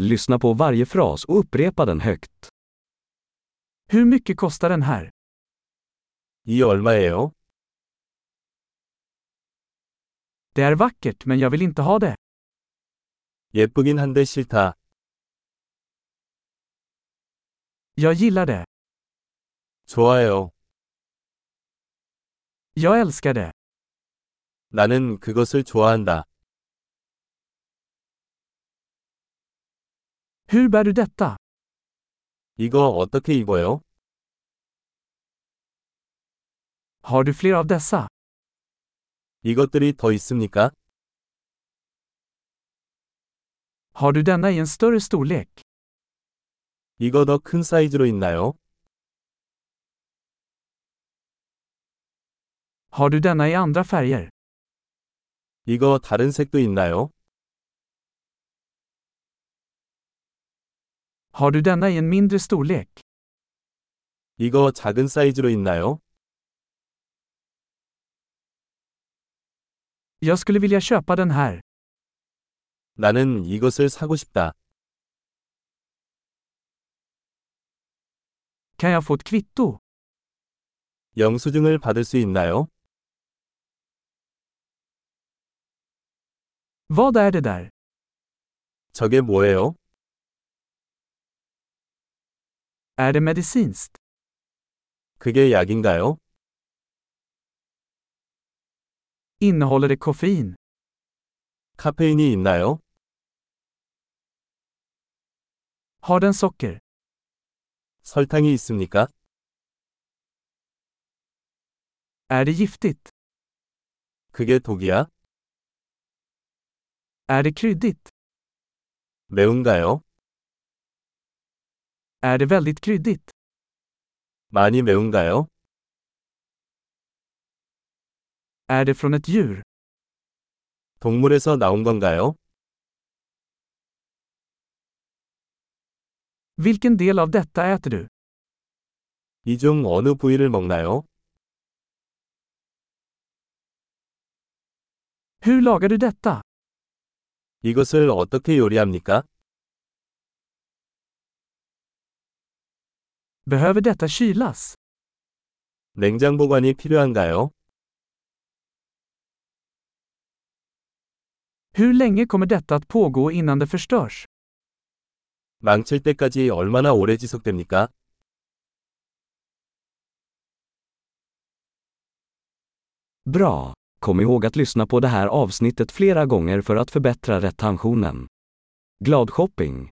Lyssna på varje fras och upprepa den högt. Hur mycket kostar den här? 이 얼마예요? Det är vackert men jag vill inte ha det. 예쁘긴 한데 싫다. Jag gillar det. 좋아요. Jag älskar det. 나는 그것을 좋아한다. Hur bär du detta? 이거 어떻게 입어요? Har du fler av dessa? 이것들이 더 있습니까? Har du denna i en större storlek? 이거 더 큰 사이즈로 있나요? Har du denna i andra färger? 이거 다른 색도 있나요? Har du denna i en mindre storlek? 이거 작은 사이즈로 있나요? Jag skulle vilja köpa den här. 나는 이것을 사고 싶다. Kan jag få ett kvitto? 영수증을 받을 수 있나요? Vad är det där? 저게 뭐예요? Är det medicinskt? 그게 약인가요? Innehåller det koffein? 카페인이 있나요? Har den socker? 설탕이 있습니까? Är det giftigt? 그게 독이야? Är det kryddigt? 매운가요? Är det väldigt kryddigt? 많이 매운가요? Är det från ett djur? 동물에서 나온 건가요? Vilken del av detta äter du? 이 중 어느 부위를 먹나요? Hur lagar du detta? 이것을 어떻게 요리합니까? Behöver detta kylas? 냉장 보관이 필요한가요? Hur länge kommer detta att pågå innan det förstörs? 망칠 때까지 얼마나 오래 지속됩니까? Bra! Kom ihåg att lyssna på det här avsnittet flera gånger för att förbättra retentionen. Glad shopping!